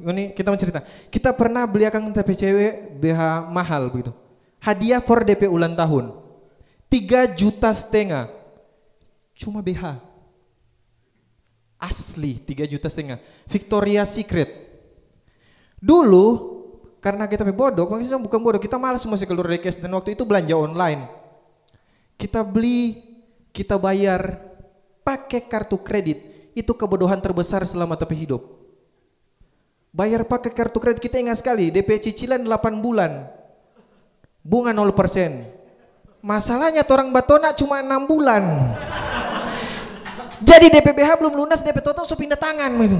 ini kita mencerita. Kita pernah beli akang TPCW BH mahal begitu. Hadiah for DP ulang tahun. 3 juta setengah. Cuma BH. Asli 3 juta setengah. Victoria Secret. Dulu karena kita bodoh, maksudnya bukan bodoh, kita malas masih keluar dari cash dan waktu itu belanja online. Kita beli, kita bayar pakai kartu kredit. Itu kebodohan terbesar selama tapi hidup. Bayar pakai kartu kredit kita ingat sekali, DP cicilan 8 bulan. Bunga 0%. Masalahnya orang batona cuma 6 bulan. Jadi DPBH belum lunas, DP total so pindah tangan gitu.